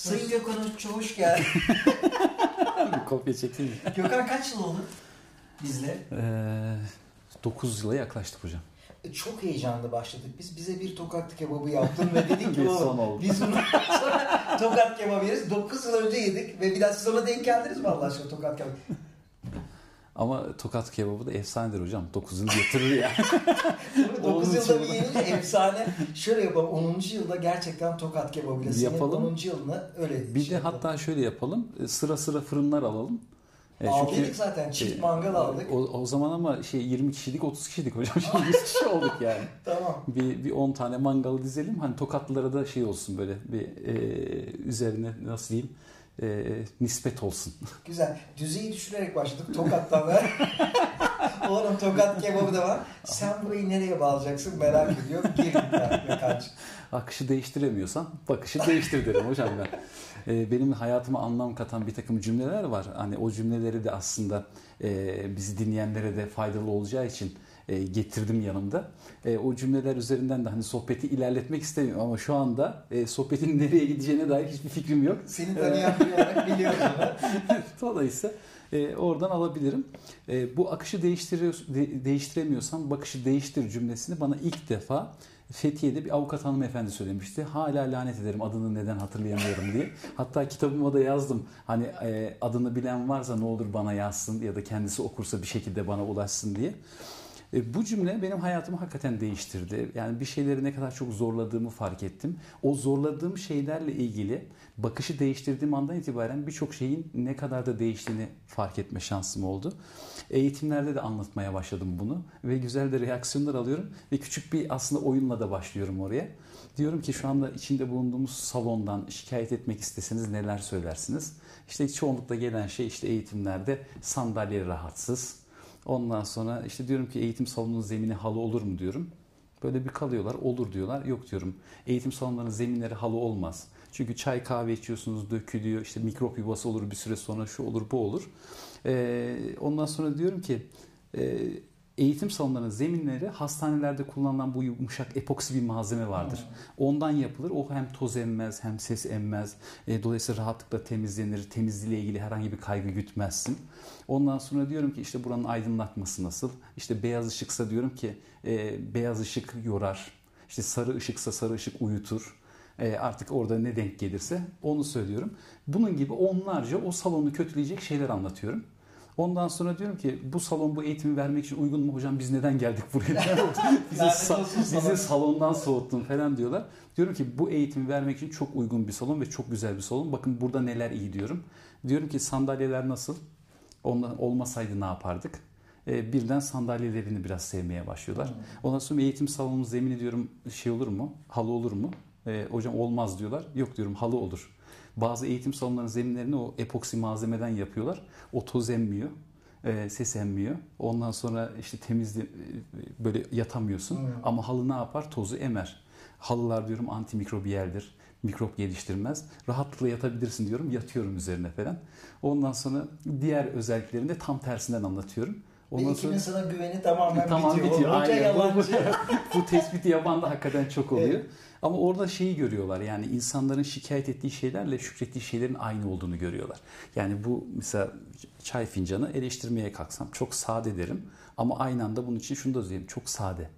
Sayın Gökhan hoş geldin. Kopya çekeyim. Gökhan kaç yıl oldu bizle? Ee, 9 yıla yaklaştık hocam. E, Çok heyecanlı başladık. Biz bize bir tokat kebabı yaptın ve dedik ki Bir oldu. biz bundan sonra tokat kebabı yeriz. 9 yıl önce yedik ve biraz sonra denk geldiniz mi Allah aşkına tokat kebabı? Ama tokat kebabı da efsanedir hocam. 9 yıl getirir ya. 9 10. yılda bir yenince efsane. Şöyle yapalım 10. yılda gerçekten tokat kebabıyla senin Yapalım. 10. yılını öyle Bir şey de yapalım. hatta şöyle yapalım. e, Sıra sıra fırınlar alalım. E, Aldıydık zaten çift e, mangal aldık. O, o zaman ama şey 20 kişilik 30 kişilik hocam. Şimdi 100 kişi olduk yani. Tamam. Bir, bir 10 tane mangalı dizelim. Hani tokatlılara da şey olsun böyle bir e, üzerine nasıl diyeyim e, nispet olsun. Güzel. Düzeyi düşürerek başladık. Tokat'tan ver. Oğlum tokat kebabı da var. Sen burayı nereye bağlayacaksın merak ediyorum. Gir be kaç. Akışı değiştiremiyorsan bakışı değiştir derim hocam ben. Ee, benim hayatıma anlam katan bir takım cümleler var. Hani o cümleleri de aslında e, bizi dinleyenlere de faydalı olacağı için e, getirdim yanımda. E, o cümleler üzerinden de hani sohbeti ilerletmek istemiyorum ama şu anda e, sohbetin nereye gideceğine dair hiçbir fikrim yok. Seni tanıyan biri olarak biliyoruz onu. Dolayısıyla e, oradan alabilirim. E, bu akışı değiştiriyor, de- değiştiremiyorsan bakışı değiştir cümlesini bana ilk defa Fethiye'de bir avukat hanımefendi söylemişti. Hala lanet ederim adını neden hatırlayamıyorum diye. Hatta kitabıma da yazdım. Hani e, adını bilen varsa ne olur bana yazsın ya da kendisi okursa bir şekilde bana ulaşsın diye. E, bu cümle benim hayatımı hakikaten değiştirdi. Yani bir şeyleri ne kadar çok zorladığımı fark ettim. O zorladığım şeylerle ilgili bakışı değiştirdiğim andan itibaren birçok şeyin ne kadar da değiştiğini fark etme şansım oldu. Eğitimlerde de anlatmaya başladım bunu ve güzel de reaksiyonlar alıyorum ve küçük bir aslında oyunla da başlıyorum oraya. Diyorum ki şu anda içinde bulunduğumuz salondan şikayet etmek isteseniz neler söylersiniz? İşte çoğunlukla gelen şey işte eğitimlerde sandalye rahatsız, Ondan sonra işte diyorum ki eğitim salonunun zemini halı olur mu diyorum. Böyle bir kalıyorlar. Olur diyorlar. Yok diyorum. Eğitim salonlarının zeminleri halı olmaz. Çünkü çay kahve içiyorsunuz dökülüyor. İşte mikrop yuvası olur bir süre sonra şu olur bu olur. Ee, ondan sonra diyorum ki e, eğitim salonlarının zeminleri hastanelerde kullanılan bu yumuşak epoksi bir malzeme vardır. Ondan yapılır. O hem toz emmez hem ses emmez. E, dolayısıyla rahatlıkla temizlenir. Temizliğiyle ilgili herhangi bir kaygı gütmezsin. Ondan sonra diyorum ki işte buranın aydınlatması nasıl? İşte beyaz ışıksa diyorum ki e, beyaz ışık yorar. İşte sarı ışıksa sarı ışık uyutur. E, artık orada ne denk gelirse onu söylüyorum. Bunun gibi onlarca o salonu kötüleyecek şeyler anlatıyorum. Ondan sonra diyorum ki bu salon bu eğitimi vermek için uygun mu hocam biz neden geldik buraya? bizi, sa- bizi salondan soğuttun falan diyorlar. Diyorum ki bu eğitimi vermek için çok uygun bir salon ve çok güzel bir salon. Bakın burada neler iyi diyorum. Diyorum ki sandalyeler nasıl? Ondan olmasaydı ne yapardık? Ee, birden sandalyelerini biraz sevmeye başlıyorlar. Ondan sonra eğitim salonunun zemini diyorum şey olur mu? Halı olur mu? Ee, hocam olmaz diyorlar. Yok diyorum halı olur. Bazı eğitim salonlarının zeminlerini o epoksi malzemeden yapıyorlar. O toz emmiyor. e, ses emmiyor. Ondan sonra işte temizli e, böyle yatamıyorsun. Hmm. Ama halı ne yapar? Tozu emer. Halılar diyorum antimikrobiyeldir. Mikrop geliştirmez. Rahatlıkla yatabilirsin diyorum. Yatıyorum üzerine falan. Ondan sonra diğer özelliklerini de tam tersinden anlatıyorum. Ondan ekibin sana güveni tamamen tamam bitiyor. bitiyor. Hoca Aynen. Bu, yalancı. bu tespiti yapan da hakikaten çok oluyor. Evet. Ama orada şeyi görüyorlar yani insanların şikayet ettiği şeylerle şükrettiği şeylerin aynı olduğunu görüyorlar. Yani bu mesela çay fincanı eleştirmeye kalksam çok sade derim ama aynı anda bunun için şunu da söyleyeyim çok sade.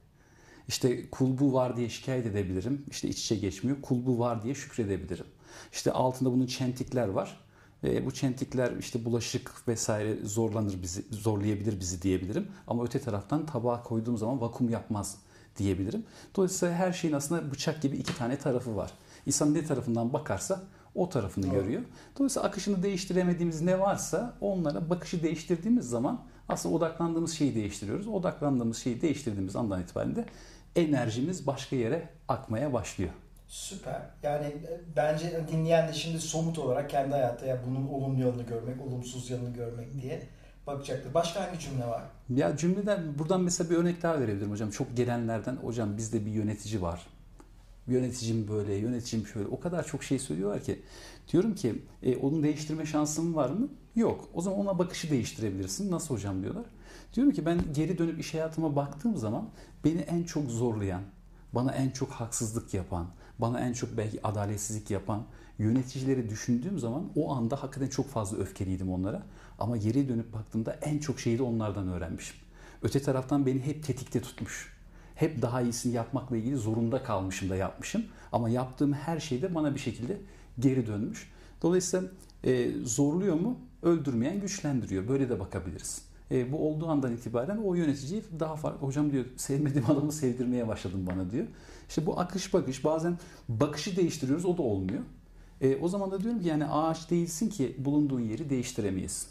İşte kulbu var diye şikayet edebilirim. İşte iç içe geçmiyor. Kulbu var diye şükredebilirim. İşte altında bunun çentikler var. Ve bu çentikler işte bulaşık vesaire zorlanır bizi, zorlayabilir bizi diyebilirim. Ama öte taraftan tabağa koyduğum zaman vakum yapmaz diyebilirim. Dolayısıyla her şeyin aslında bıçak gibi iki tane tarafı var. İnsan ne tarafından bakarsa o tarafını Doğru. görüyor. Dolayısıyla akışını değiştiremediğimiz ne varsa onlara bakışı değiştirdiğimiz zaman aslında odaklandığımız şeyi değiştiriyoruz. Odaklandığımız şeyi değiştirdiğimiz andan itibaren de enerjimiz başka yere akmaya başlıyor. Süper. Yani e, bence dinleyen de şimdi somut olarak kendi hayatta ya bunun olumlu yanını görmek, olumsuz yanını görmek diye bakacaktır. Başka hangi cümle var? Ya cümleden buradan mesela bir örnek daha verebilirim hocam. Çok gelenlerden hocam bizde bir yönetici var. Yöneticim böyle, yöneticim şöyle. O kadar çok şey söylüyorlar ki. Diyorum ki e, onu değiştirme şansın var mı? Yok. O zaman ona bakışı değiştirebilirsin. Nasıl hocam diyorlar. Diyorum ki ben geri dönüp iş hayatıma baktığım zaman beni en çok zorlayan, bana en çok haksızlık yapan, bana en çok belki adaletsizlik yapan yöneticileri düşündüğüm zaman o anda hakikaten çok fazla öfkeliydim onlara. Ama geri dönüp baktığımda en çok şeyi de onlardan öğrenmişim. Öte taraftan beni hep tetikte tutmuş. Hep daha iyisini yapmakla ilgili zorunda kalmışım da yapmışım. Ama yaptığım her şeyde bana bir şekilde geri dönmüş. Dolayısıyla e, zorluyor mu? Öldürmeyen güçlendiriyor. Böyle de bakabiliriz. E, bu olduğu andan itibaren o yöneticiyi daha farklı. Hocam diyor sevmediğim adamı sevdirmeye başladım bana diyor. İşte bu akış bakış bazen bakışı değiştiriyoruz o da olmuyor. E, o zaman da diyorum ki yani ağaç değilsin ki bulunduğun yeri değiştiremeyesin.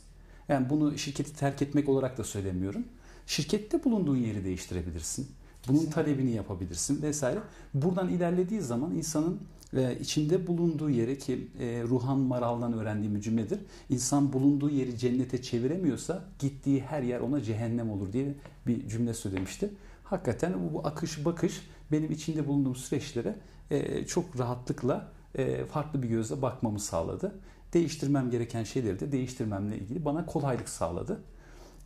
Yani bunu şirketi terk etmek olarak da söylemiyorum. Şirkette bulunduğun yeri değiştirebilirsin. Bunun talebini yapabilirsin vesaire. Buradan ilerlediği zaman insanın e, içinde bulunduğu yere ki e, Ruhan Maral'dan öğrendiğim bir cümledir. İnsan bulunduğu yeri cennete çeviremiyorsa gittiği her yer ona cehennem olur diye bir cümle söylemişti. Hakikaten bu, akış bakış benim içinde bulunduğum süreçlere e, çok rahatlıkla e, farklı bir gözle bakmamı sağladı. Değiştirmem gereken şeyleri de değiştirmemle ilgili bana kolaylık sağladı.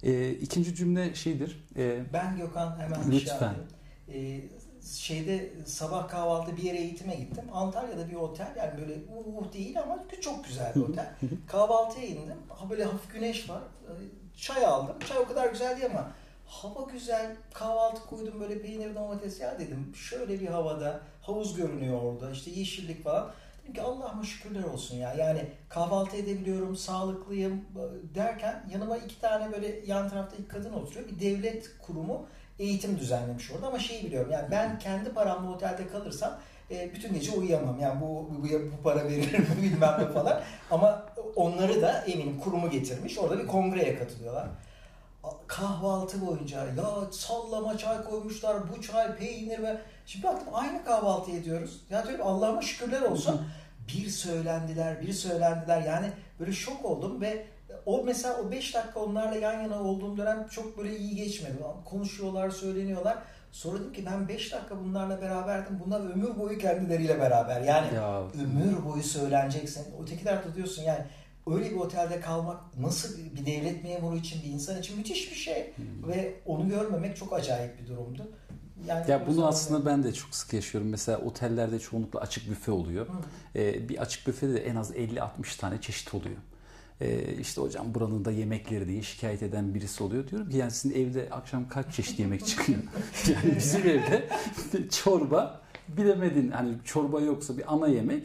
E, ikinci cümle şeydir. Ben Gökhan hemen lütfen. Şey e, şeyde sabah kahvaltı bir yere eğitime gittim. Antalya'da bir otel yani böyle uh değil ama çok güzel bir otel. Kahvaltıya indim. Ha böyle hafif güneş var. Çay aldım. Çay o kadar güzel değil ama hava güzel. Kahvaltı koydum böyle peynir domates ya dedim. Şöyle bir havada havuz görünüyor orada. işte yeşillik falan. Dedim ki Allah'ıma şükürler olsun ya. Yani kahvaltı edebiliyorum, sağlıklıyım derken yanıma iki tane böyle yan tarafta iki kadın oturuyor. Bir devlet kurumu eğitim düzenlemiş orada ama şeyi biliyorum yani ben kendi paramla otelde kalırsam e, bütün gece uyuyamam. Yani bu, bu, bu para verilir mi bilmem ne falan. Ama onları da eminim kurumu getirmiş. Orada bir kongreye katılıyorlar. Kahvaltı boyunca ya sallama çay koymuşlar, bu çay, peynir ve şimdi baktım aynı kahvaltı ediyoruz. Ya diyorum Allah'ıma şükürler olsun. Bir söylendiler, bir söylendiler. Yani böyle şok oldum ve o mesela o 5 dakika onlarla yan yana olduğum dönem çok böyle iyi geçmedi. Konuşuyorlar, söyleniyorlar. Sonra dedim ki ben 5 dakika bunlarla beraberdim. Bunlar ömür boyu kendileriyle beraber. Yani ya. ömür boyu söyleneceksin. Öteki tarafta diyorsun yani öyle bir otelde kalmak nasıl bir devlet memuru için bir insan için müthiş bir şey. Hmm. Ve onu görmemek çok acayip bir durumdu. Yani ya bunu aslında ben de çok sık yaşıyorum. Mesela otellerde çoğunlukla açık büfe oluyor. Ee, bir açık büfede de en az 50-60 tane çeşit oluyor e, işte hocam buranın da yemekleri diye şikayet eden birisi oluyor. Diyorum ki yani sizin evde akşam kaç çeşit yemek çıkıyor? yani bizim evde çorba bilemedin hani çorba yoksa bir ana yemek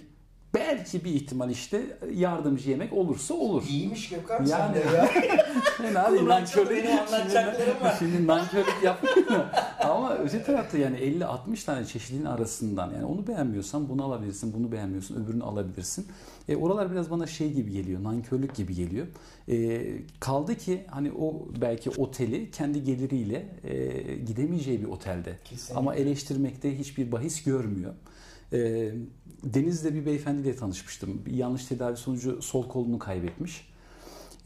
belki bir ihtimal işte yardımcı yemek olursa olur. İyiymiş Gökhan yani, sen de ya. Fena değil. Nankörlük, şimdi, şimdi nankörlük yapmıyor. Ama öte tarafta yani 50-60 tane çeşidin arasından yani onu beğenmiyorsan bunu alabilirsin, bunu beğenmiyorsun öbürünü alabilirsin. E, oralar biraz bana şey gibi geliyor, nankörlük gibi geliyor. E, kaldı ki hani o belki oteli kendi geliriyle e, gidemeyeceği bir otelde. Kesinlikle. Ama eleştirmekte hiçbir bahis görmüyor. E, Deniz'de bir beyefendiyle tanışmıştım. Bir yanlış tedavi sonucu sol kolunu kaybetmiş.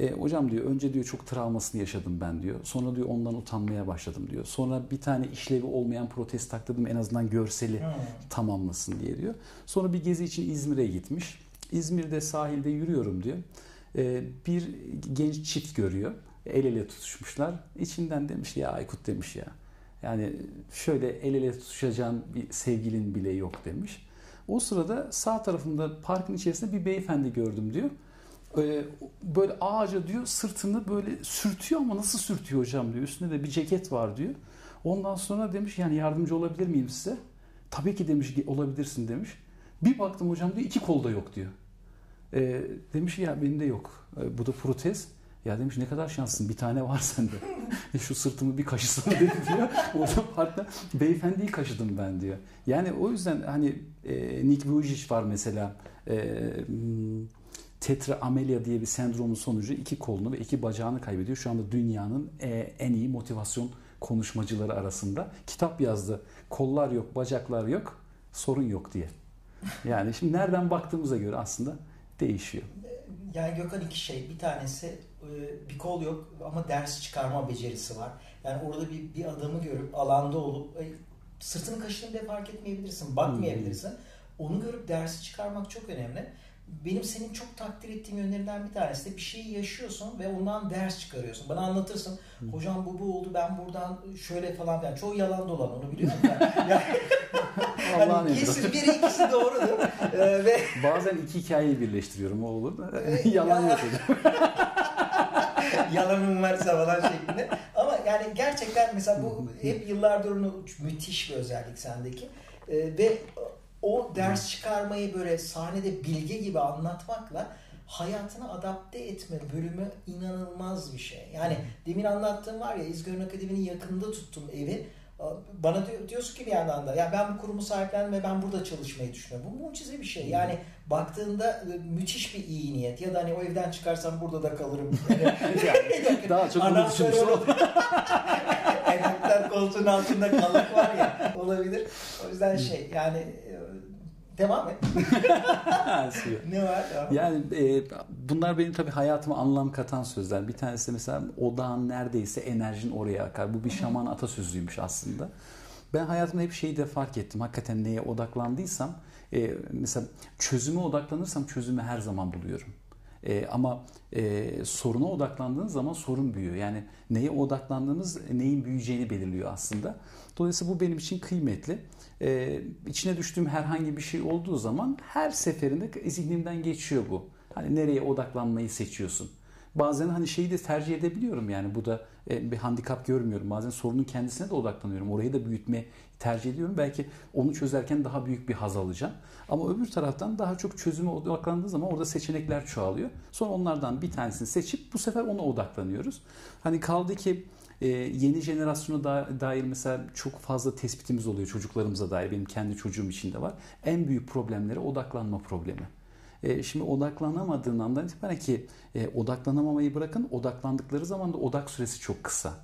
E, hocam diyor önce diyor çok travmasını yaşadım ben diyor. Sonra diyor ondan utanmaya başladım diyor. Sonra bir tane işlevi olmayan protez taktırdım en azından görseli hmm. tamamlasın diye diyor. Sonra bir gezi için İzmir'e gitmiş. İzmir'de sahilde yürüyorum diyor. E, bir genç çift görüyor. El ele tutuşmuşlar. İçinden demiş ya Aykut demiş ya. Yani şöyle el ele tutuşacağın bir sevgilin bile yok demiş. O sırada sağ tarafında parkın içerisinde bir beyefendi gördüm diyor. Ee, böyle ağaca diyor sırtını böyle sürtüyor ama nasıl sürtüyor hocam diyor. Üstünde de bir ceket var diyor. Ondan sonra demiş yani yardımcı olabilir miyim size? Tabii ki demiş olabilirsin demiş. Bir baktım hocam diyor iki kolda yok diyor. Ee, demiş ya benim de yok. Ee, bu da protez. Ya demiş ne kadar şanslısın bir tane var sende. E, şu sırtımı bir kaşısana dedi diyor. Orada parkta beyefendiyi kaşıdım ben diyor. Yani o yüzden hani e, Nick Vujicic var mesela. E, tetra amelia diye bir sendromun sonucu iki kolunu ve iki bacağını kaybediyor. Şu anda dünyanın e, en iyi motivasyon konuşmacıları arasında. Kitap yazdı. Kollar yok, bacaklar yok, sorun yok diye. Yani şimdi nereden baktığımıza göre aslında değişiyor. Yani Gökhan iki şey. Bir tanesi bir kol yok ama ders çıkarma becerisi var. Yani orada bir, bir adamı görüp alanda olup e, sırtını kaşıdığını bile fark etmeyebilirsin, bakmayabilirsin. Onu görüp dersi çıkarmak çok önemli. benim senin çok takdir ettiğim yönlerinden bir tanesi de bir şeyi yaşıyorsun ve ondan ders çıkarıyorsun. Bana anlatırsın. Hocam bu bu oldu ben buradan şöyle falan filan. Çoğu yalan dolan onu biliyorum ben. Yani, Allah'ın hani kesin biri ikisi doğrudur. Ee, ve Bazen iki hikayeyi birleştiriyorum o olur. Ee, Yalan ya- yalanın varsa falan şeklinde. Ama yani gerçekten mesela bu hep yıllardır onu müthiş bir özellik sendeki. Ee, ve o ders çıkarmayı böyle sahnede bilge gibi anlatmakla hayatını adapte etme bölümü inanılmaz bir şey. Yani demin anlattığım var ya İzgör'ün Akademi'nin yakınında tuttum evi. Bana diyor- diyorsun ki bir yandan da ya ben bu kurumu sahiplendim ve ben burada çalışmayı düşünüyorum. Bu mucize bir şey. Yani baktığında e, müthiş bir iyi niyet. Ya da hani o evden çıkarsam burada da kalırım. Yani, Daha çok bunu orada. Emekler koltuğun altında kalık var ya olabilir. O yüzden şey yani e, devam et. Ne var? Devam. Yani e, bunlar benim tabii hayatıma anlam katan sözler. Bir tanesi mesela odağın neredeyse enerjin oraya akar. Bu bir şaman atasözüymüş aslında. Ben hayatımda hep şeyi de fark ettim. Hakikaten neye odaklandıysam e, mesela çözüme odaklanırsam çözümü her zaman buluyorum. E, ama e, soruna odaklandığın zaman sorun büyüyor. Yani neye odaklandığımız neyin büyüyeceğini belirliyor aslında. Dolayısıyla bu benim için kıymetli. E, içine düştüğüm herhangi bir şey olduğu zaman her seferinde zihnimden geçiyor bu. Hani nereye odaklanmayı seçiyorsun. Bazen hani şeyi de tercih edebiliyorum yani bu da e, bir handikap görmüyorum. Bazen sorunun kendisine de odaklanıyorum. Orayı da büyütme tercih ediyorum. Belki onu çözerken daha büyük bir haz alacağım. Ama öbür taraftan daha çok çözüme odaklandığı zaman orada seçenekler çoğalıyor. Sonra onlardan bir tanesini seçip bu sefer ona odaklanıyoruz. Hani kaldı ki e, yeni jenerasyona da- dair mesela çok fazla tespitimiz oluyor çocuklarımıza dair. Benim kendi çocuğum için de var. En büyük problemleri odaklanma problemi. E, şimdi odaklanamadığın andan itibaren ki e, odaklanamamayı bırakın odaklandıkları zaman da odak süresi çok kısa.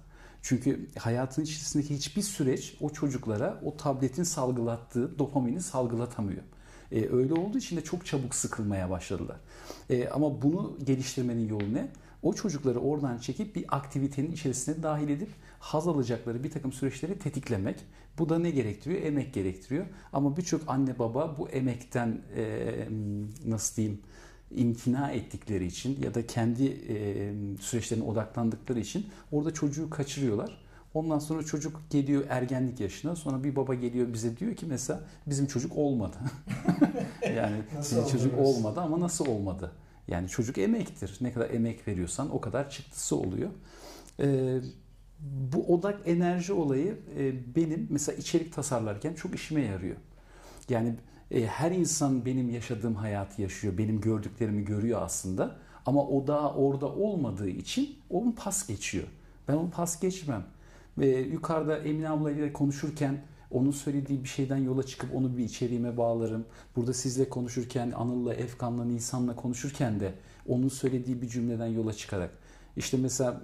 Çünkü hayatın içerisindeki hiçbir süreç o çocuklara o tabletin salgılattığı dopamini salgılatamıyor. E, öyle olduğu için de çok çabuk sıkılmaya başladılar. E, ama bunu geliştirmenin yolu ne? O çocukları oradan çekip bir aktivitenin içerisine dahil edip haz alacakları bir takım süreçleri tetiklemek. Bu da ne gerektiriyor? Emek gerektiriyor. Ama birçok anne baba bu emekten e, nasıl diyeyim imtina ettikleri için ya da kendi e, süreçlerine odaklandıkları için orada çocuğu kaçırıyorlar. Ondan sonra çocuk geliyor ergenlik yaşına. Sonra bir baba geliyor bize diyor ki mesela bizim çocuk olmadı. yani sizin çocuk olmadı ama nasıl olmadı? Yani çocuk emektir. Ne kadar emek veriyorsan o kadar çıktısı oluyor. Ee, bu odak enerji olayı e, benim mesela içerik tasarlarken çok işime yarıyor. Yani e, her insan benim yaşadığım hayatı yaşıyor. Benim gördüklerimi görüyor aslında. Ama o da orada olmadığı için onun pas geçiyor. Ben onu pas geçmem. Ve yukarıda Emine ablayla konuşurken onun söylediği bir şeyden yola çıkıp onu bir içeriğime bağlarım. Burada sizle konuşurken, Anıl'la, Efkan'la, Nisan'la konuşurken de onun söylediği bir cümleden yola çıkarak. İşte mesela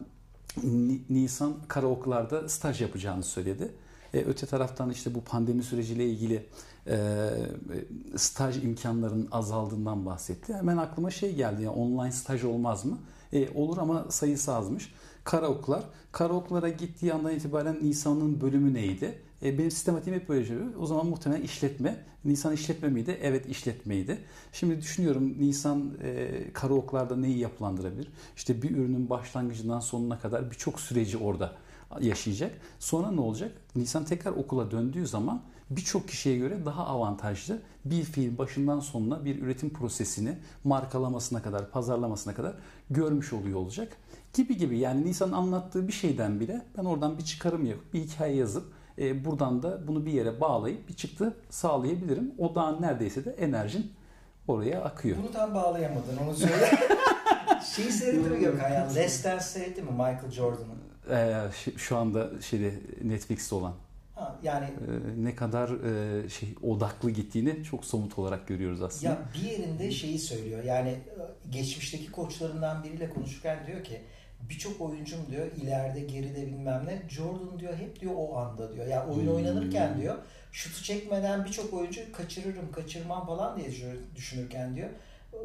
Ni- Nisan karaoke'larda staj yapacağını söyledi. E, öte taraftan işte bu pandemi süreciyle ilgili e, staj imkanlarının azaldığından bahsetti. Hemen aklıma şey geldi ya online staj olmaz mı? E, olur ama sayısı azmış. Karaoke'lar. Karaoke'lara gittiği andan itibaren Nisan'ın bölümü neydi? E, benim sistematiğim hep böyle şey. O zaman muhtemelen işletme. Nisan işletme miydi? Evet işletmeydi. Şimdi düşünüyorum Nisan e, karaoke'larda neyi yapılandırabilir? İşte bir ürünün başlangıcından sonuna kadar birçok süreci orada yaşayacak. Sonra ne olacak? Nisan tekrar okula döndüğü zaman birçok kişiye göre daha avantajlı bir fiil başından sonuna bir üretim prosesini markalamasına kadar, pazarlamasına kadar görmüş oluyor olacak. Gibi gibi yani Nisan'ın anlattığı bir şeyden bile ben oradan bir çıkarım yapıp bir hikaye yazıp e, buradan da bunu bir yere bağlayıp bir çıktı sağlayabilirim. Odağın neredeyse de enerjin oraya akıyor. Bunu tam bağlayamadın onu söyle. Şeyi seyrettin mi Gökhan ya? Less Dance seyrettin mi Michael Jordan'ın? Ee, şu- anda şeyde Netflix'te olan Ha, yani e, ne kadar e, şey odaklı gittiğini çok somut olarak görüyoruz aslında. Ya bir yerinde şeyi söylüyor. Yani e, geçmişteki koçlarından biriyle konuşurken diyor ki birçok oyuncum diyor ileride geride bilmem ne. Jordan diyor hep diyor o anda diyor. Yani oyun Hmm. oynanırken diyor şutu çekmeden birçok oyuncu kaçırırım kaçırmam falan diye düşünür- düşünürken diyor.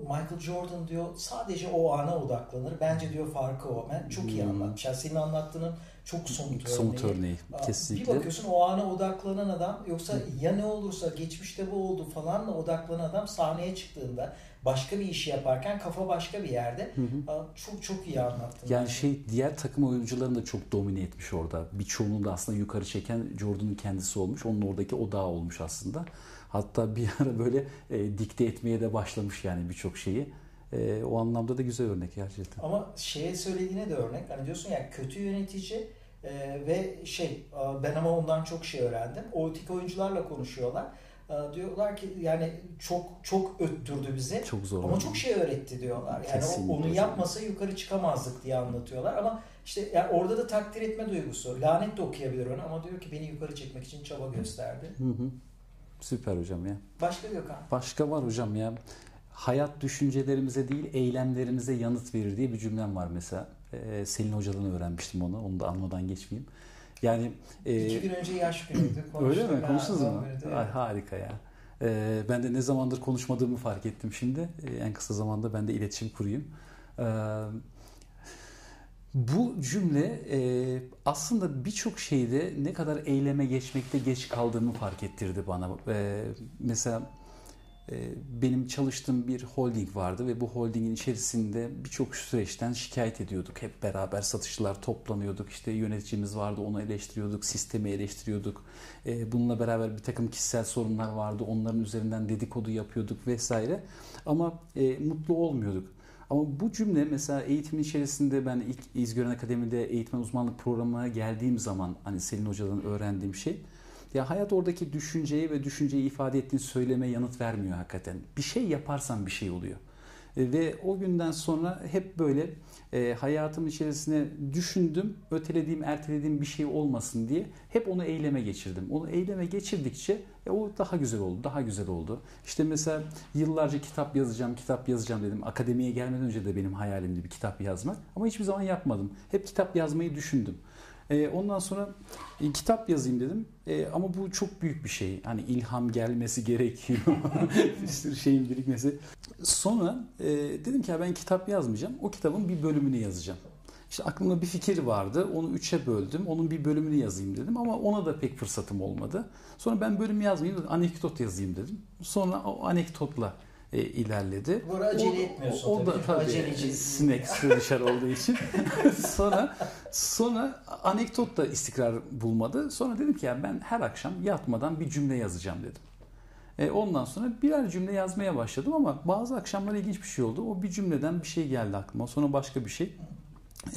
Michael Jordan diyor sadece o ana odaklanır. Bence diyor farkı o. Ben çok iyi Hmm. anlatmış. Yani senin anlattığının çok somut Somut örneği. örneği Aa, kesinlikle. Bir bakıyorsun o ana odaklanan adam yoksa ya ne olursa geçmişte bu oldu falanla odaklanan adam sahneye çıktığında başka bir işi yaparken kafa başka bir yerde. Hı hı. Çok çok iyi anlattın. Yani şey diğer takım oyuncularını da çok domine etmiş orada. Birçoğunu da aslında yukarı çeken Jordan'ın kendisi olmuş. Onun oradaki odağı olmuş aslında. Hatta bir ara böyle e, dikte etmeye de başlamış yani birçok şeyi. E, o anlamda da güzel örnek gerçekten. Ama şeye söylediğine de örnek. Hani diyorsun ya kötü yönetici e, ve şey ben ama ondan çok şey öğrendim. O tip oyuncularla konuşuyorlar. E, diyorlar ki yani çok çok öttürdü bizi. Çok zor. Ama çok şey öğretti diyorlar. Yani Kesinlikle onu yapmasa yukarı çıkamazdık diye anlatıyorlar. Ama işte yani orada da takdir etme duygusu. Lanet de okuyabilir onu ama diyor ki beni yukarı çekmek için çaba gösterdi. Hı hı. Süper hocam ya. Başka Gökhan. Başka var hocam ya. Hayat düşüncelerimize değil eylemlerimize yanıt verir diye bir cümlem var mesela. Ee, Selin Hoca'dan öğrenmiştim onu. Onu da anmadan geçmeyeyim. Yani e, İki gün önce yaş günüydü. öyle mi? Konuştunuz mu? Ay, evet. harika ya. Ee, ben de ne zamandır konuşmadığımı fark ettim şimdi. Ee, en kısa zamanda ben de iletişim kurayım. Ee, bu cümle e, aslında birçok şeyde ne kadar eyleme geçmekte geç kaldığımı fark ettirdi bana. Ee, mesela e, benim çalıştığım bir holding vardı ve bu holdingin içerisinde birçok süreçten şikayet ediyorduk. Hep beraber satışçılar toplanıyorduk. İşte yöneticimiz vardı onu eleştiriyorduk, sistemi eleştiriyorduk. E, Bununla beraber bir takım kişisel sorunlar vardı. Onların üzerinden dedikodu yapıyorduk vesaire. Ama e, mutlu olmuyorduk. Ama bu cümle mesela eğitimin içerisinde ben ilk İzgören Akademi'de eğitmen uzmanlık programına geldiğim zaman hani Selin Hoca'dan öğrendiğim şey ya hayat oradaki düşünceyi ve düşünceyi ifade ettiğin söyleme yanıt vermiyor hakikaten. Bir şey yaparsan bir şey oluyor. E, Ve o günden sonra hep böyle e, hayatım içerisine düşündüm, ötelediğim, ertelediğim bir şey olmasın diye hep onu eyleme geçirdim. Onu eyleme geçirdikçe e, o daha güzel oldu, daha güzel oldu. İşte mesela yıllarca kitap yazacağım, kitap yazacağım dedim. Akademiye gelmeden önce de benim hayalimdi bir kitap yazmak. Ama hiçbir zaman yapmadım. Hep kitap yazmayı düşündüm. E, ondan sonra e, kitap yazayım dedim. E, ama bu çok büyük bir şey. Hani ilham gelmesi gerekiyor. bir sürü şeyin birikmesi. Sonra e, dedim ki ya ben kitap yazmayacağım. O kitabın bir bölümünü yazacağım. İşte aklımda bir fikir vardı. Onu üçe böldüm. Onun bir bölümünü yazayım dedim ama ona da pek fırsatım olmadı. Sonra ben bölüm yazmayayım, anekdot yazayım dedim. Sonra o anekdotla e, ilerledi. Bu arada acele O- etmiyorsun O, o da tabii. Aceleci. sinek sığırışar olduğu için. sonra sonra anekdot da istikrar bulmadı. Sonra dedim ki ya ben her akşam yatmadan bir cümle yazacağım dedim. E, ondan sonra birer cümle yazmaya başladım ama bazı akşamlar ilginç bir şey oldu. O bir cümleden bir şey geldi aklıma. Sonra başka bir şey.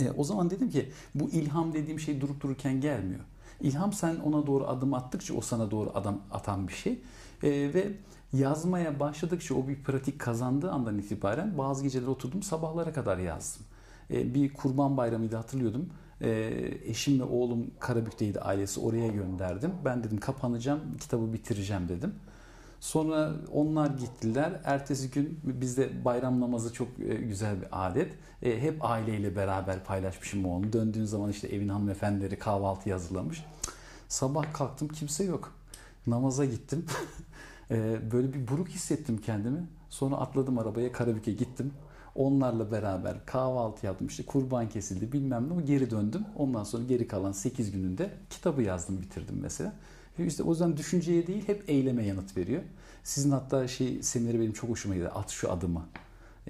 E, o zaman dedim ki bu ilham dediğim şey durup dururken gelmiyor. İlham sen ona doğru adım attıkça o sana doğru adım atan bir şey. E, ve yazmaya başladıkça o bir pratik kazandığı andan itibaren bazı geceler oturdum sabahlara kadar yazdım. E, bir kurban bayramıydı hatırlıyordum. E, eşim ve oğlum Karabük'teydi ailesi oraya gönderdim. Ben dedim kapanacağım kitabı bitireceğim dedim. Sonra onlar gittiler. Ertesi gün bizde bayram namazı çok e, güzel bir adet. E, Hep aileyle beraber paylaşmışım onu. Döndüğün zaman işte evin hanımefendileri kahvaltı hazırlamış. Sabah kalktım kimse yok. Namaza gittim. E, Böyle bir buruk hissettim kendimi. Sonra atladım arabaya Karabük'e gittim. Onlarla beraber kahvaltı yaptım. İşte kurban kesildi bilmem ne. Geri döndüm. Ondan sonra geri kalan 8 gününde kitabı yazdım bitirdim mesela. Ve İşte o yüzden düşünceye değil hep eyleme yanıt veriyor. Sizin hatta şey semineri benim çok hoşuma gidiyor. At şu adımı.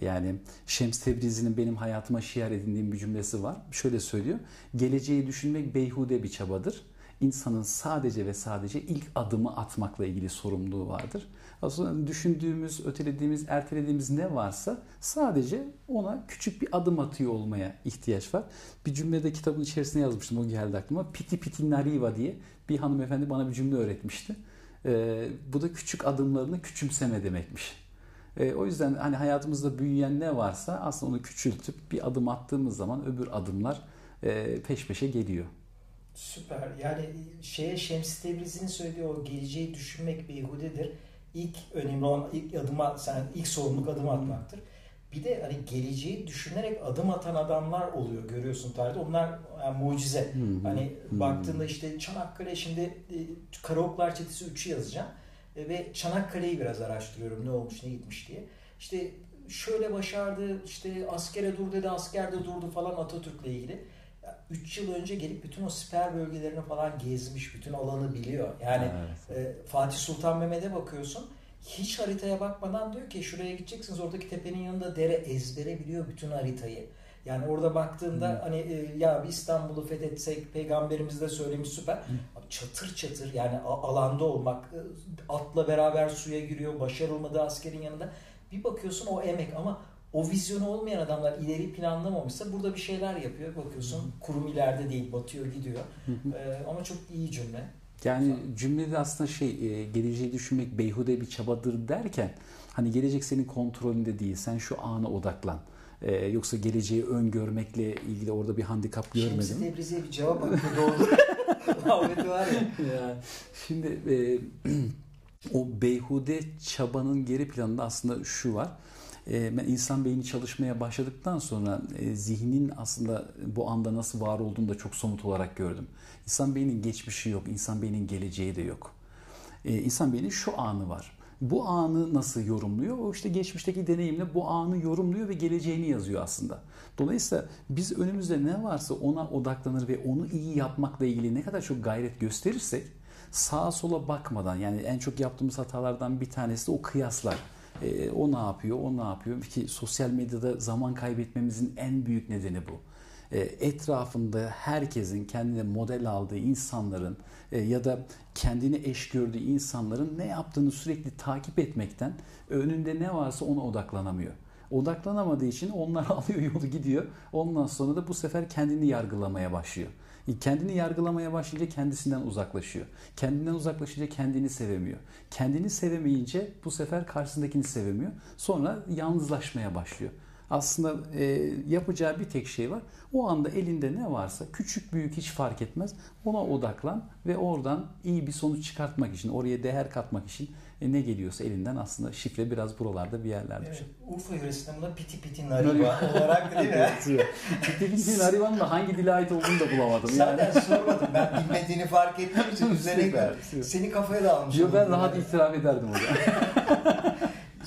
Yani Şems Tebrizi'nin benim hayatıma şiar edindiğim bir cümlesi var. Şöyle söylüyor. Geleceği düşünmek beyhude bir çabadır. İnsanın sadece ve sadece ilk adımı atmakla ilgili sorumluluğu vardır. Aslında düşündüğümüz, ötelediğimiz, ertelediğimiz ne varsa sadece ona küçük bir adım atıyor olmaya ihtiyaç var. Bir cümlede kitabın içerisine yazmıştım o geldi aklıma. Piti piti nariva diye bir hanımefendi bana bir cümle öğretmişti. Ee, bu da küçük adımlarını küçümseme demekmiş. Ee, o yüzden hani hayatımızda büyüyen ne varsa aslında onu küçültüp bir adım attığımız zaman öbür adımlar e, peş peşe geliyor. Süper. Yani şeye Şems Tebrizi'nin söylediği o geleceği düşünmek beyhudedir. İlk önemli olan ilk adıma sen ilk sorumluluk adım atmaktır. Bir de hani geleceği düşünerek adım atan adamlar oluyor görüyorsun tarihte. Onlar yani mucize. Hı. Hani Hı. baktığında işte Çanakkale şimdi e, Karaoklar Çetesi 3'ü yazacağım. E, ve Çanakkale'yi biraz araştırıyorum ne olmuş ne gitmiş diye. İşte şöyle başardı, işte askere dur dedi, askerde durdu falan Atatürk'le ilgili. 3 yıl önce gelip bütün o siper bölgelerini falan gezmiş, bütün alanı biliyor. Yani evet. e, Fatih Sultan Mehmet'e bakıyorsun, hiç haritaya bakmadan diyor ki şuraya gideceksiniz, oradaki tepenin yanında dere ezbere biliyor bütün haritayı. Yani orada baktığında hmm. hani e, ya bir İstanbul'u fethetsek peygamberimiz de söylemiş süper. Hmm. Çatır çatır yani alanda olmak e, atla beraber suya giriyor başarılmadı askerin yanında. Bir bakıyorsun o emek ama o vizyonu olmayan adamlar ileri planlamamışsa burada bir şeyler yapıyor. Bakıyorsun kurum ileride değil batıyor gidiyor. ee, ama çok iyi cümle. Yani cümlede aslında şey e, geleceği düşünmek beyhude bir çabadır derken hani gelecek senin kontrolünde değil. Sen şu ana odaklan. Ee, yoksa geleceği öngörmekle ilgili orada bir handikap görmedim. Şemsi Tebrizi'ye bir cevap hakkı doğdu. Muhabbeti var ya. ya. Şimdi e, o beyhude çabanın geri planında aslında şu var. E, ben insan beyni çalışmaya başladıktan sonra e, zihnin aslında bu anda nasıl var olduğunu da çok somut olarak gördüm. İnsan beyninin geçmişi yok, insan beyninin geleceği de yok. E, insan beyninin şu anı var bu anı nasıl yorumluyor? O işte geçmişteki deneyimle bu anı yorumluyor ve geleceğini yazıyor aslında. Dolayısıyla biz önümüzde ne varsa ona odaklanır ve onu iyi yapmakla ilgili ne kadar çok gayret gösterirsek sağa sola bakmadan yani en çok yaptığımız hatalardan bir tanesi de o kıyaslar. E, o ne yapıyor, o ne yapıyor? Ki sosyal medyada zaman kaybetmemizin en büyük nedeni bu. E, etrafında herkesin kendine model aldığı insanların e, ya da kendini eş gördüğü insanların ne yaptığını sürekli takip etmekten önünde ne varsa ona odaklanamıyor. Odaklanamadığı için onlar alıyor yolu gidiyor. Ondan sonra da bu sefer kendini yargılamaya başlıyor. Kendini yargılamaya başlayınca kendisinden uzaklaşıyor. Kendinden uzaklaşınca kendini sevemiyor. Kendini sevemeyince bu sefer karşısındakini sevemiyor. Sonra yalnızlaşmaya başlıyor. Aslında e, yapacağı bir tek şey var. O anda elinde ne varsa küçük büyük hiç fark etmez. Ona odaklan ve oradan iyi bir sonuç çıkartmak için, oraya değer katmak için e, ne geliyorsa elinden aslında şifre biraz buralarda bir yerlerde. Evet, Urfa yöresinde piti piti nariva olarak değil mi? piti piti narivanın da hangi dile ait olduğunu da bulamadım. Zaten yani. sormadım. Ben bilmediğini fark ettiğim için üzerine seni kafaya da almışım. Yo, ben rahat itiraf ederdim o zaman.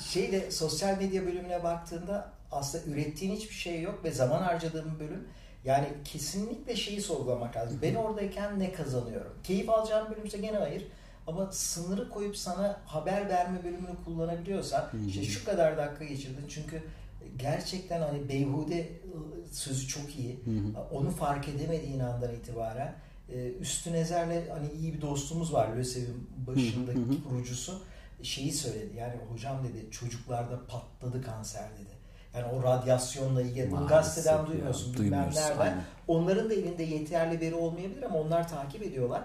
Şeyde sosyal medya bölümüne baktığında aslında ürettiğin hiçbir şey yok ve zaman harcadığın bölüm yani kesinlikle şeyi sorgulamak lazım. Ben oradayken ne kazanıyorum? Keyif alacağım bölümse gene hayır. Ama sınırı koyup sana haber verme bölümünü kullanabiliyorsan işte şu kadar dakika geçirdin çünkü gerçekten hani beyhude ıı, sözü çok iyi. Onu fark edemediğin andan itibaren Üstün Ezer'le hani iyi bir dostumuz var LÖSEV'in başındaki kurucusu şeyi söyledi. Yani hocam dedi çocuklarda patladı kanser dedi. Yani o radyasyonla ilgili Maalesef gazeteden duymuyorsun ya, bilmem nereden. Aynen. Onların da elinde yeterli veri olmayabilir ama onlar takip ediyorlar.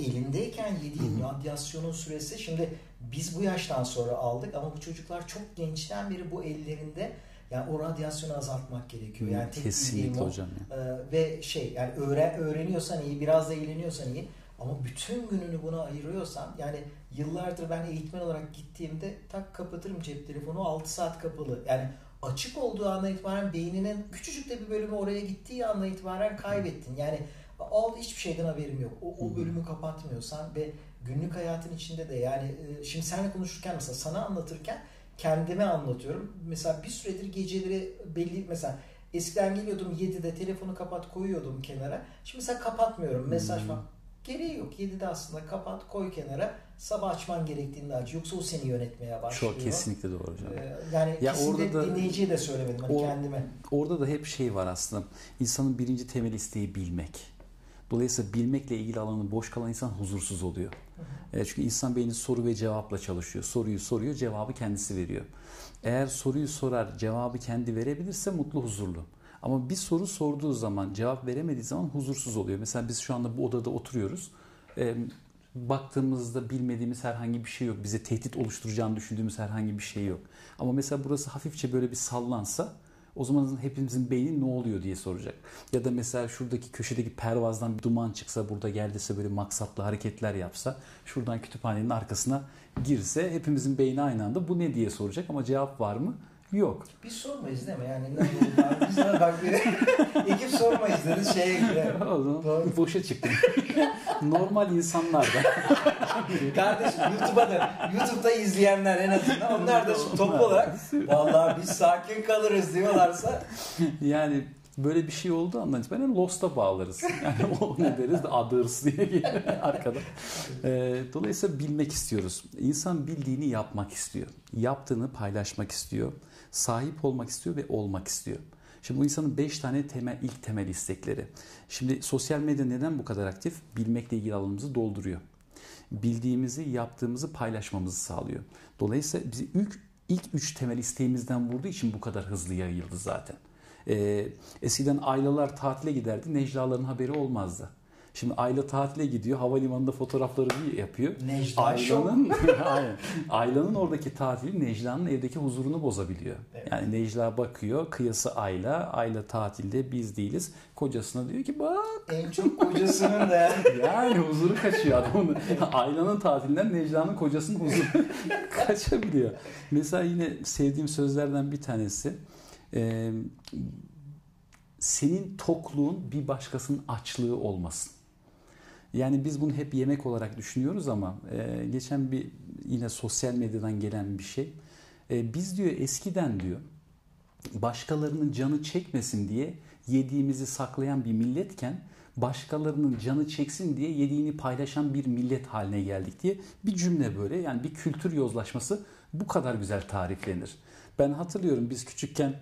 Elindeyken yediğin radyasyonun süresi şimdi biz bu yaştan sonra aldık ama bu çocuklar çok gençten beri bu ellerinde yani o radyasyonu azaltmak gerekiyor. Yani tek Kesinlikle hocam. Ya. Ee, ve şey yani öğren, öğreniyorsan iyi, biraz da eğleniyorsan iyi. Ama bütün gününü buna ayırıyorsan yani yıllardır ben eğitmen olarak gittiğimde tak kapatırım cep telefonu 6 saat kapalı. Yani açık olduğu andan itibaren beyninin küçücük de bir bölümü oraya gittiği andan itibaren kaybettin. Yani al hiçbir şeyden haberim yok. O, o bölümü kapatmıyorsan ve günlük hayatın içinde de yani e, şimdi seninle konuşurken mesela sana anlatırken kendime anlatıyorum. Mesela bir süredir geceleri belli mesela eskiden geliyordum 7'de telefonu kapat koyuyordum kenara. Şimdi mesela kapatmıyorum. Mesaj falan. Gereği yok. 7'de aslında kapat koy kenara sabah açman gerektiğinde aç. Yoksa o seni yönetmeye başlıyor. Çok kesinlikle doğru hocam. Ee, yani ya orada da, dinleyiciye de söylemedim hani or, kendime. Orada da hep şey var aslında. İnsanın birinci temel isteği bilmek. Dolayısıyla bilmekle ilgili alanı boş kalan insan huzursuz oluyor. E, çünkü insan beyni soru ve cevapla çalışıyor. Soruyu soruyor, cevabı kendisi veriyor. Eğer soruyu sorar, cevabı kendi verebilirse mutlu, huzurlu. Ama bir soru sorduğu zaman, cevap veremediği zaman huzursuz oluyor. Mesela biz şu anda bu odada oturuyoruz. E, baktığımızda bilmediğimiz herhangi bir şey yok. Bize tehdit oluşturacağını düşündüğümüz herhangi bir şey yok. Ama mesela burası hafifçe böyle bir sallansa o zaman hepimizin beyni ne oluyor diye soracak. Ya da mesela şuradaki köşedeki pervazdan bir duman çıksa burada geldiyse böyle maksatlı hareketler yapsa şuradan kütüphanenin arkasına girse hepimizin beyni aynı anda bu ne diye soracak ama cevap var mı? Yok. Biz sormayız değil mi? Yani ne oldu? Biz de bak bir ekip sormayız dediniz şeye girer. o zaman Doğru. boşa çıktım. Normal insanlar da. Kardeşim YouTube'a da YouTube'da izleyenler en azından onlar da toplu olarak vallahi biz sakin kalırız diyorlarsa Yani böyle bir şey olduğu andan itibaren Lost'a bağlarız. Yani o ne deriz de others diye arkada. Ee, dolayısıyla bilmek istiyoruz. İnsan bildiğini yapmak istiyor. Yaptığını paylaşmak istiyor. Sahip olmak istiyor ve olmak istiyor. Şimdi bu insanın 5 tane temel ilk temel istekleri. Şimdi sosyal medya neden bu kadar aktif? Bilmekle ilgili alanımızı dolduruyor. Bildiğimizi, yaptığımızı paylaşmamızı sağlıyor. Dolayısıyla bizi ilk ilk üç temel isteğimizden vurduğu için bu kadar hızlı yayıldı zaten. Ee, eskiden aileler tatile giderdi, Necla'ların haberi olmazdı. Şimdi aile tatile gidiyor, havalimanında fotoğrafları bir yapıyor. Necla. Ayla'nın. Ayla'nın oradaki tatili Necla'nın evdeki huzurunu bozabiliyor. Evet. Yani Necla bakıyor, kıyası Ayla, Ayla tatilde biz değiliz. Kocasına diyor ki bak en çok kocasının da yani huzuru kaçıyor adamın. Ayla'nın tatilinden Necla'nın kocasının huzuru kaçabiliyor. Mesela yine sevdiğim sözlerden bir tanesi. e, senin tokluğun bir başkasının açlığı olmasın. Yani biz bunu hep yemek olarak düşünüyoruz ama e, geçen bir yine sosyal medyadan gelen bir şey. E, biz diyor eskiden diyor başkalarının canı çekmesin diye yediğimizi saklayan bir milletken başkalarının canı çeksin diye yediğini paylaşan bir millet haline geldik diye bir cümle böyle yani bir kültür yozlaşması bu kadar güzel tariflenir. Ben hatırlıyorum biz küçükken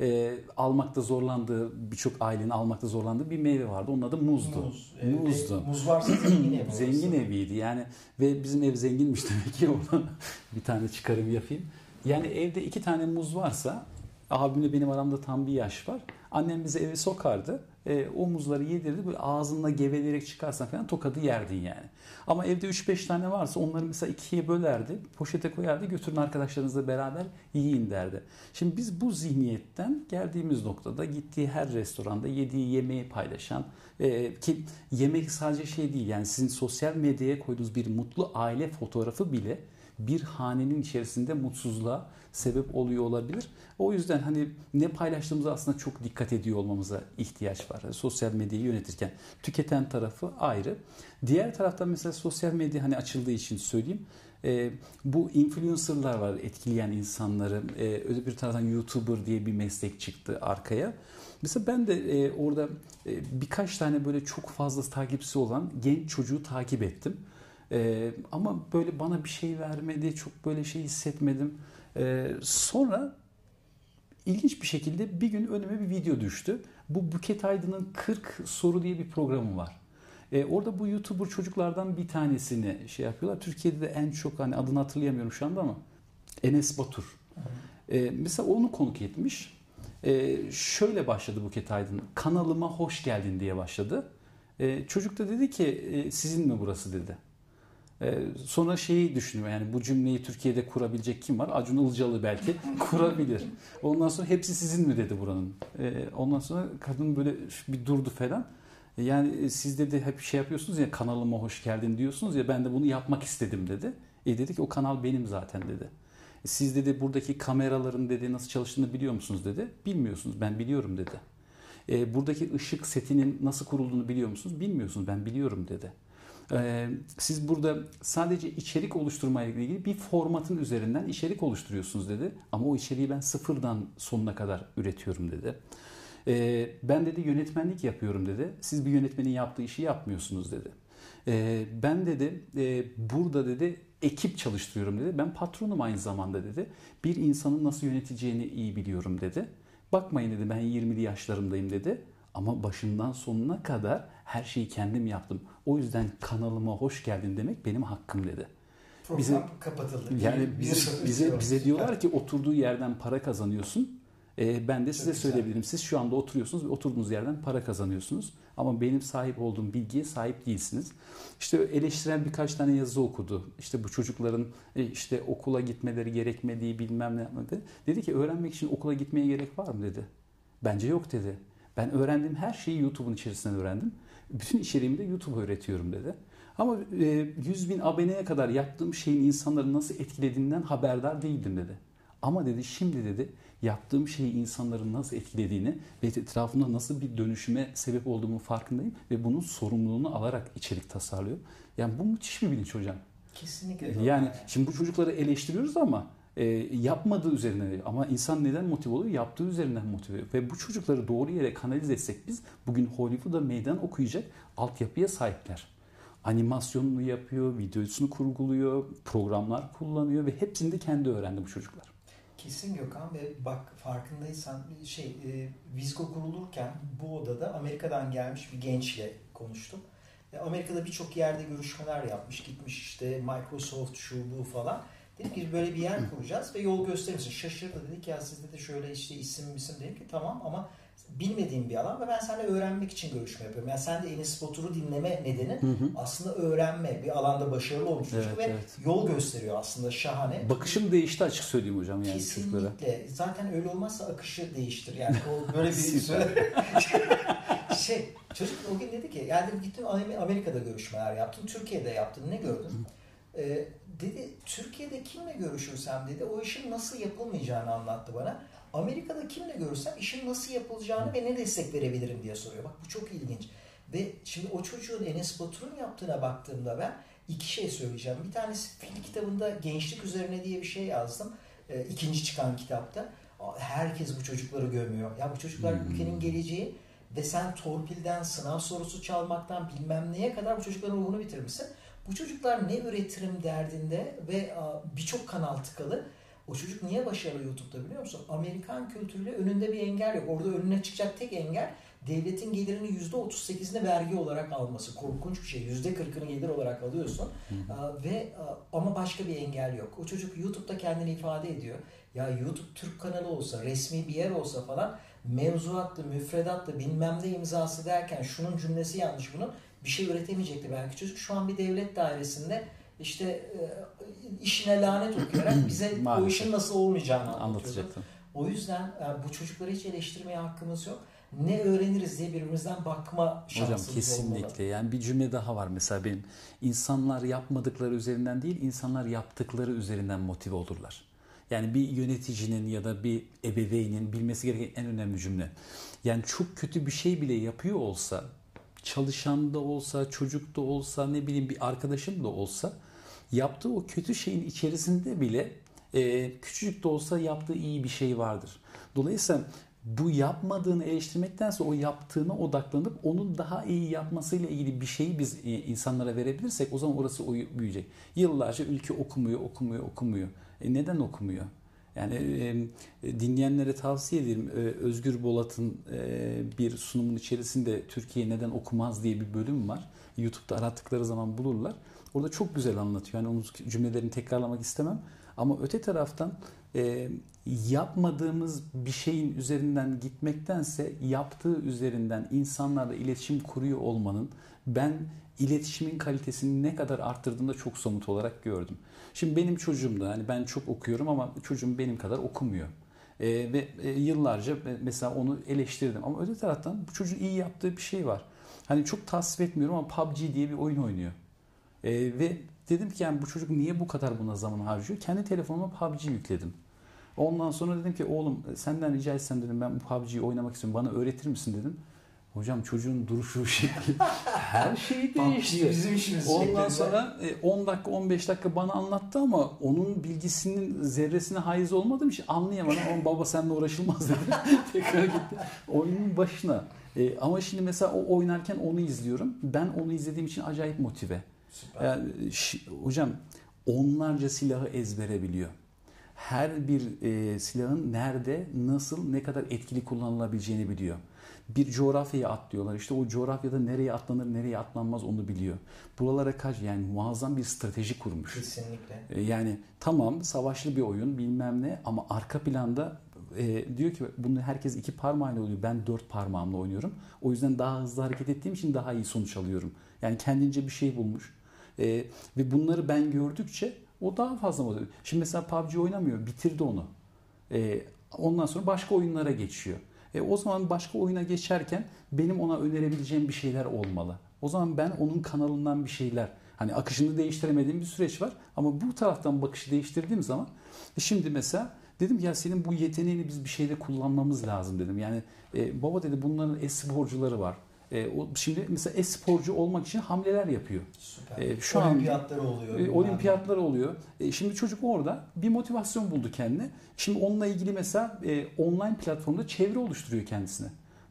e, almakta zorlandığı birçok ailenin almakta zorlandığı bir meyve vardı. Onun adı muzdu. muz. Evde Muzdu. Muz varsa zengin ev. Zengin eviydi yani ve bizim ev zenginmiş demek ki oradan bir tane çıkarım yapayım. Yani evde iki tane muz varsa abimle benim aramda tam bir yaş var. Annem bize eve sokardı. E, o muzları yedirdi böyle ağzınla geveleyerek çıkarsan falan tokadı yerdin yani. Ama evde 3-5 tane varsa onları mesela ikiye bölerdi. Poşete koyardı götürün arkadaşlarınızla beraber yiyin derdi. Şimdi biz bu zihniyetten geldiğimiz noktada gittiği her restoranda yediği yemeği paylaşan e, ki yemek sadece şey değil yani sizin sosyal medyaya koyduğunuz bir mutlu aile fotoğrafı bile bir hanenin içerisinde mutsuzluğa sebep oluyor olabilir. O yüzden hani ne paylaştığımıza aslında çok dikkat ediyor olmamıza ihtiyaç var. Yani sosyal medyayı yönetirken tüketen tarafı ayrı. Diğer taraftan mesela sosyal medya hani açıldığı için söyleyeyim. E, bu influencerlar var etkileyen insanları. E, öte bir taraftan YouTuber diye bir meslek çıktı arkaya. Mesela ben de e, orada e, birkaç tane böyle çok fazla takipçisi olan genç çocuğu takip ettim. Ee, ama böyle bana bir şey vermedi, çok böyle şey hissetmedim. Ee, sonra ilginç bir şekilde bir gün önüme bir video düştü. Bu Buket Aydın'ın 40 soru diye bir programı var. Ee, orada bu YouTuber çocuklardan bir tanesini şey yapıyorlar. Türkiye'de de en çok hani adını hatırlayamıyorum şu anda ama Enes Batur. Ee, mesela onu konuk etmiş. Ee, şöyle başladı Buket Aydın. Kanalıma hoş geldin diye başladı. Ee, çocuk da dedi ki e, sizin mi burası dedi. Ee, sonra şeyi düşünüyor yani bu cümleyi Türkiye'de kurabilecek kim var? Acun Ilıcalı belki kurabilir. Ondan sonra hepsi sizin mi dedi buranın. Ee, ondan sonra kadın böyle bir durdu falan. Yani siz dedi hep şey yapıyorsunuz ya kanalıma hoş geldin diyorsunuz ya ben de bunu yapmak istedim dedi. E dedi ki o kanal benim zaten dedi. Siz dedi buradaki kameraların dedi nasıl çalıştığını biliyor musunuz dedi. Bilmiyorsunuz ben biliyorum dedi. E, buradaki ışık setinin nasıl kurulduğunu biliyor musunuz? Bilmiyorsunuz ben biliyorum dedi. Siz burada sadece içerik oluşturmaya ilgili bir formatın üzerinden içerik oluşturuyorsunuz dedi. Ama o içeriği ben sıfırdan sonuna kadar üretiyorum dedi. Ben dedi yönetmenlik yapıyorum dedi. Siz bir yönetmenin yaptığı işi yapmıyorsunuz dedi. Ben dedi burada dedi ekip çalıştırıyorum dedi. Ben patronum aynı zamanda dedi. Bir insanın nasıl yöneteceğini iyi biliyorum dedi. Bakmayın dedi ben 20'li yaşlarımdayım dedi. Ama başından sonuna kadar her şeyi kendim yaptım. O yüzden kanalıma hoş geldin demek benim hakkım dedi. Program Bize- kapatıldı. Yani bize, bize, bize diyorlar ki oturduğu yerden para kazanıyorsun. Ee, ben de size güzel. söyleyebilirim. Siz şu anda oturuyorsunuz ve oturduğunuz yerden para kazanıyorsunuz. Ama benim sahip olduğum bilgiye sahip değilsiniz. İşte eleştiren birkaç tane yazı okudu. İşte bu çocukların e, işte okula gitmeleri gerekmediği bilmem ne yapmadı. Dedi ki öğrenmek için okula gitmeye gerek var mı dedi. Bence yok dedi. Ben öğrendiğim her şeyi YouTube'un içerisinden öğrendim. Bütün içeriğimi de YouTube'a öğretiyorum dedi. Ama e, 100 bin aboneye kadar yaptığım şeyin insanları nasıl etkilediğinden haberdar değildim dedi. Ama dedi şimdi dedi yaptığım şeyi insanların nasıl etkilediğini ve etrafında nasıl bir dönüşüme sebep olduğumu farkındayım ve bunun sorumluluğunu alarak içerik tasarlıyor. Yani bu müthiş bir bilinç hocam. Kesinlikle. Yani yani. şimdi bu çocukları eleştiriyoruz ama e, yapmadığı üzerine ama insan neden motive oluyor? Yaptığı üzerinden motive oluyor. Ve bu çocukları doğru yere kanalize etsek biz bugün Hollywood'a meydan okuyacak altyapıya sahipler. Animasyonunu yapıyor, videosunu kurguluyor, programlar kullanıyor ve hepsini de kendi öğrendi bu çocuklar. Kesin Gökhan ve bak farkındaysan şey e, Vizgo kurulurken bu odada Amerika'dan gelmiş bir gençle konuştum. E, Amerika'da birçok yerde görüşmeler yapmış. Gitmiş işte Microsoft şu bu falan. Dedik ki böyle bir yer kuracağız ve yol gösterir misin? Şaşırdı dedik ya sizde de şöyle işte isim isim dedim ki tamam ama bilmediğim bir alan ve ben seninle öğrenmek için görüşme yapıyorum. Yani sen de Enes Batur'u dinleme nedeni hı hı. aslında öğrenme. Bir alanda başarılı olmuş evet, ve evet. yol gösteriyor aslında şahane. Bakışım değişti açık söyleyeyim hocam yani Kesinlikle. Çocuklara. Zaten öyle olmazsa akışı değiştir. Yani o böyle bir söyle. şey çocuk o gün dedi ki yani gittim Amerika'da görüşmeler yaptım. Türkiye'de yaptım. Ne gördün? Ee, dedi Türkiye'de kimle görüşürsem dedi o işin nasıl yapılmayacağını anlattı bana. Amerika'da kimle görürsem işin nasıl yapılacağını ve ne destek verebilirim diye soruyor. Bak bu çok ilginç. Ve şimdi o çocuğun Enes Batur'un yaptığına baktığımda ben iki şey söyleyeceğim. Bir tanesi film kitabında gençlik üzerine diye bir şey yazdım. E, ikinci çıkan kitapta. Herkes bu çocukları gömüyor. Ya bu çocuklar hmm. ülkenin geleceği ve sen torpilden, sınav sorusu çalmaktan bilmem neye kadar bu çocukların ruhunu bitirmişsin. Bu çocuklar ne üretirim derdinde ve birçok kanal tıkalı. O çocuk niye başarılı YouTube'da biliyor musun? Amerikan kültürüyle önünde bir engel yok. Orada önüne çıkacak tek engel devletin gelirinin %38'ini vergi olarak alması. Korkunç bir şey. %40'ını gelir olarak alıyorsun. Hı. Ve ama başka bir engel yok. O çocuk YouTube'da kendini ifade ediyor. Ya YouTube Türk kanalı olsa, resmi bir yer olsa falan mevzuatlı, müfredatlı, bilmem ne imzası derken şunun cümlesi yanlış bunun bir şey üretemeyecekti belki çocuk. Şu an bir devlet dairesinde işte e, işine lanet okuyarak bize o işin nasıl olmayacağını anlatacaktım. O yüzden e, bu çocukları hiç eleştirmeye hakkımız yok. Ne öğreniriz diye birbirimizden bakma şansımız Hocam kesinlikle. Olmalı. Yani bir cümle daha var mesela benim. İnsanlar yapmadıkları üzerinden değil, insanlar yaptıkları üzerinden motive olurlar. Yani bir yöneticinin ya da bir ebeveynin bilmesi gereken en önemli cümle. Yani çok kötü bir şey bile yapıyor olsa çalışan da olsa, çocuk da olsa, ne bileyim bir arkadaşım da olsa yaptığı o kötü şeyin içerisinde bile e, küçücük de olsa yaptığı iyi bir şey vardır. Dolayısıyla bu yapmadığını eleştirmektense o yaptığına odaklanıp onun daha iyi yapmasıyla ilgili bir şeyi biz e, insanlara verebilirsek o zaman orası büyüyecek. Yıllarca ülke okumuyor, okumuyor, okumuyor. E neden okumuyor? Yani e, dinleyenlere tavsiye ederim. E, Özgür Bolat'ın e, bir sunumun içerisinde Türkiye neden okumaz diye bir bölüm var. YouTube'da arattıkları zaman bulurlar. Orada çok güzel anlatıyor. Yani onun cümlelerini tekrarlamak istemem. Ama öte taraftan e, yapmadığımız bir şeyin üzerinden gitmektense yaptığı üzerinden insanlarla iletişim kuruyor olmanın ben iletişimin kalitesini ne kadar arttırdığını da çok somut olarak gördüm. Şimdi benim çocuğum da hani ben çok okuyorum ama çocuğum benim kadar okumuyor. E, ve e, yıllarca mesela onu eleştirdim. Ama öte taraftan bu çocuğun iyi yaptığı bir şey var. Hani çok tasvip etmiyorum ama PUBG diye bir oyun oynuyor. E, ve dedim ki yani bu çocuk niye bu kadar buna zaman harcıyor? Kendi telefonuma PUBG yükledim. Ondan sonra dedim ki oğlum senden rica etsem dedim ben bu PUBG'yi oynamak istiyorum. Bana öğretir misin dedim. Hocam çocuğun duruşu şekli her şey değişti. Bizim işimiz Ondan sonra 10 e, dakika 15 dakika bana anlattı ama onun bilgisinin zerresine haiz olmadığım için anlayamadım. Ama baba seninle uğraşılmaz dedi. Tekrar gitti. Oyunun başına. E, ama şimdi mesela o oynarken onu izliyorum. Ben onu izlediğim için acayip motive. Süper. Yani, hocam onlarca silahı ezbere biliyor her bir e, silahın nerede, nasıl, ne kadar etkili kullanılabileceğini biliyor bir coğrafyaya atlıyorlar. İşte o coğrafyada nereye atlanır, nereye atlanmaz onu biliyor. Buralara kaç yani muazzam bir strateji kurmuş. Kesinlikle. Ee, yani tamam savaşlı bir oyun bilmem ne ama arka planda e, diyor ki bunu herkes iki parmağıyla oynuyor. Ben dört parmağımla oynuyorum. O yüzden daha hızlı hareket ettiğim için daha iyi sonuç alıyorum. Yani kendince bir şey bulmuş. E, ve bunları ben gördükçe o daha fazla oluyor? Şimdi mesela PUBG oynamıyor. Bitirdi onu. E, ondan sonra başka oyunlara geçiyor. E, o zaman başka oyuna geçerken benim ona önerebileceğim bir şeyler olmalı. O zaman ben onun kanalından bir şeyler hani akışını değiştiremediğim bir süreç var ama bu taraftan bakışı değiştirdiğim zaman e şimdi mesela Dedim ya senin bu yeteneğini biz bir şeyde kullanmamız lazım dedim. Yani e, baba dedi bunların e-sporcuları var. E, o, şimdi mesela e-sporcu olmak için hamleler yapıyor. Süper. E, şu Olimpiyatları oluyor. E, olimpiyatlar oluyor. E, şimdi çocuk orada bir motivasyon buldu kendine. Şimdi onunla ilgili mesela e, online platformda çevre oluşturuyor kendisine.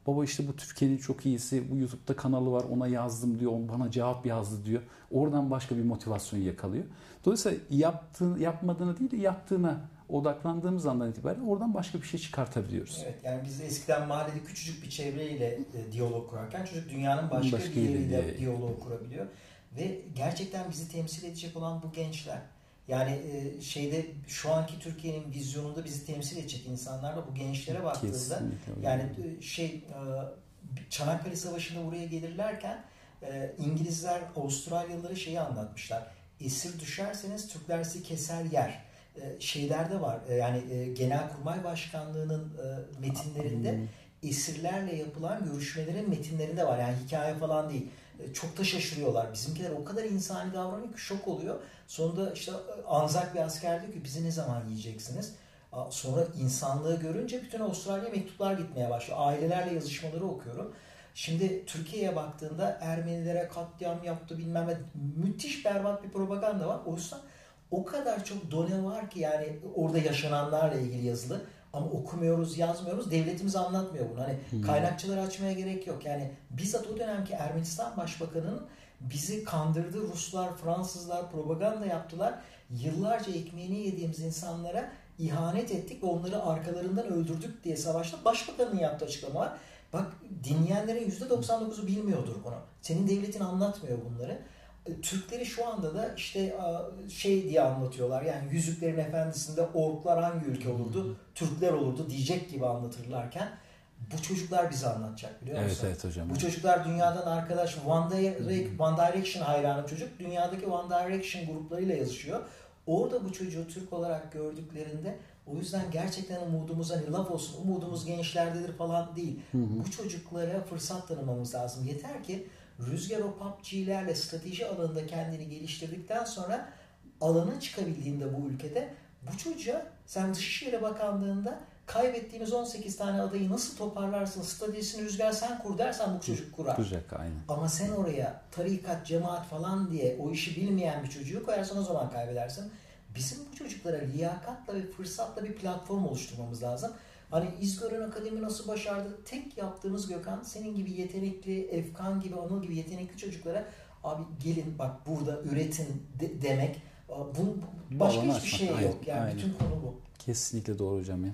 Baba işte bu Türkiye'nin çok iyisi, bu YouTube'da kanalı var ona yazdım diyor, bana cevap yazdı diyor. Oradan başka bir motivasyon yakalıyor. Dolayısıyla yaptığı, yapmadığını değil de yaptığına odaklandığımız andan itibaren oradan başka bir şey çıkartabiliyoruz. Evet yani biz eskiden mahallede küçücük bir çevreyle e, diyalog kurarken çocuk dünyanın başka, Başka bir yeriyle yeriyle. diyalog kurabiliyor. Ve gerçekten bizi temsil edecek olan bu gençler. Yani e, şeyde şu anki Türkiye'nin vizyonunda bizi temsil edecek insanlar da bu gençlere baktığında Kesinlikle yani e, şey e, Çanakkale Savaşı'nda buraya gelirlerken e, İngilizler Avustralyalılara şeyi anlatmışlar. Esir düşerseniz Türkler sizi keser yer. E, Şeylerde var e, yani e, Genelkurmay Başkanlığı'nın metinlerinde esirlerle yapılan görüşmelerin metinlerinde var. Yani hikaye falan değil. Çok da şaşırıyorlar. Bizimkiler o kadar insani davranıyor ki şok oluyor. Sonunda işte Anzak bir asker diyor ki bizi ne zaman yiyeceksiniz? Sonra insanlığı görünce bütün Avustralya mektuplar gitmeye başlıyor. Ailelerle yazışmaları okuyorum. Şimdi Türkiye'ye baktığında Ermenilere katliam yaptı bilmem ne müthiş berbat bir propaganda var. Oysa o kadar çok done var ki yani orada yaşananlarla ilgili yazılı ama okumuyoruz, yazmıyoruz. Devletimiz anlatmıyor bunu. Hani kaynakçıları açmaya gerek yok. Yani bizzat o dönemki Ermenistan Başbakanı'nın bizi kandırdı. Ruslar, Fransızlar propaganda yaptılar. Yıllarca ekmeğini yediğimiz insanlara ihanet ettik ve onları arkalarından öldürdük diye savaşta başbakanın yaptığı açıklama var. Bak dinleyenlerin %99'u bilmiyordur bunu. Senin devletin anlatmıyor bunları. E, Türkleri şu anda da işte şey diye anlatıyorlar. Yani Yüzüklerin Efendisi'nde orklar hangi ülke olurdu? Türkler olurdu diyecek gibi anlatırlarken bu çocuklar bize anlatacak biliyor musun? Evet evet hocam. Bu çocuklar dünyadan arkadaş One, Direc- One Direction hayranı çocuk. Dünyadaki One Direction gruplarıyla yazışıyor. Orada bu çocuğu Türk olarak gördüklerinde o yüzden gerçekten umudumuz hani laf olsun umudumuz gençlerdedir falan değil. Bu çocuklara fırsat tanımamız lazım. Yeter ki Rüzgar o PUBG'lerle strateji alanında kendini geliştirdikten sonra alana çıkabildiğinde bu ülkede bu çocuğa sen Dışişleri Bakanlığı'nda kaybettiğimiz 18 tane adayı nasıl toparlarsın, stratejisini Rüzgar sen kur dersen bu çocuk kurar. Kuracak aynen. Ama sen oraya tarikat, cemaat falan diye o işi bilmeyen bir çocuğu koyarsan o zaman kaybedersin. Bizim bu çocuklara liyakatla ve fırsatla bir platform oluşturmamız lazım. Hani İzgören Akademi nasıl başardı? Tek yaptığımız Gökhan senin gibi yetenekli, Efkan gibi, Anıl gibi yetenekli çocuklara abi gelin bak burada üretin de- demek. Bu, başka Balonu hiçbir şey yok. Yani aynen. bütün konu bu. Kesinlikle doğru hocam ya.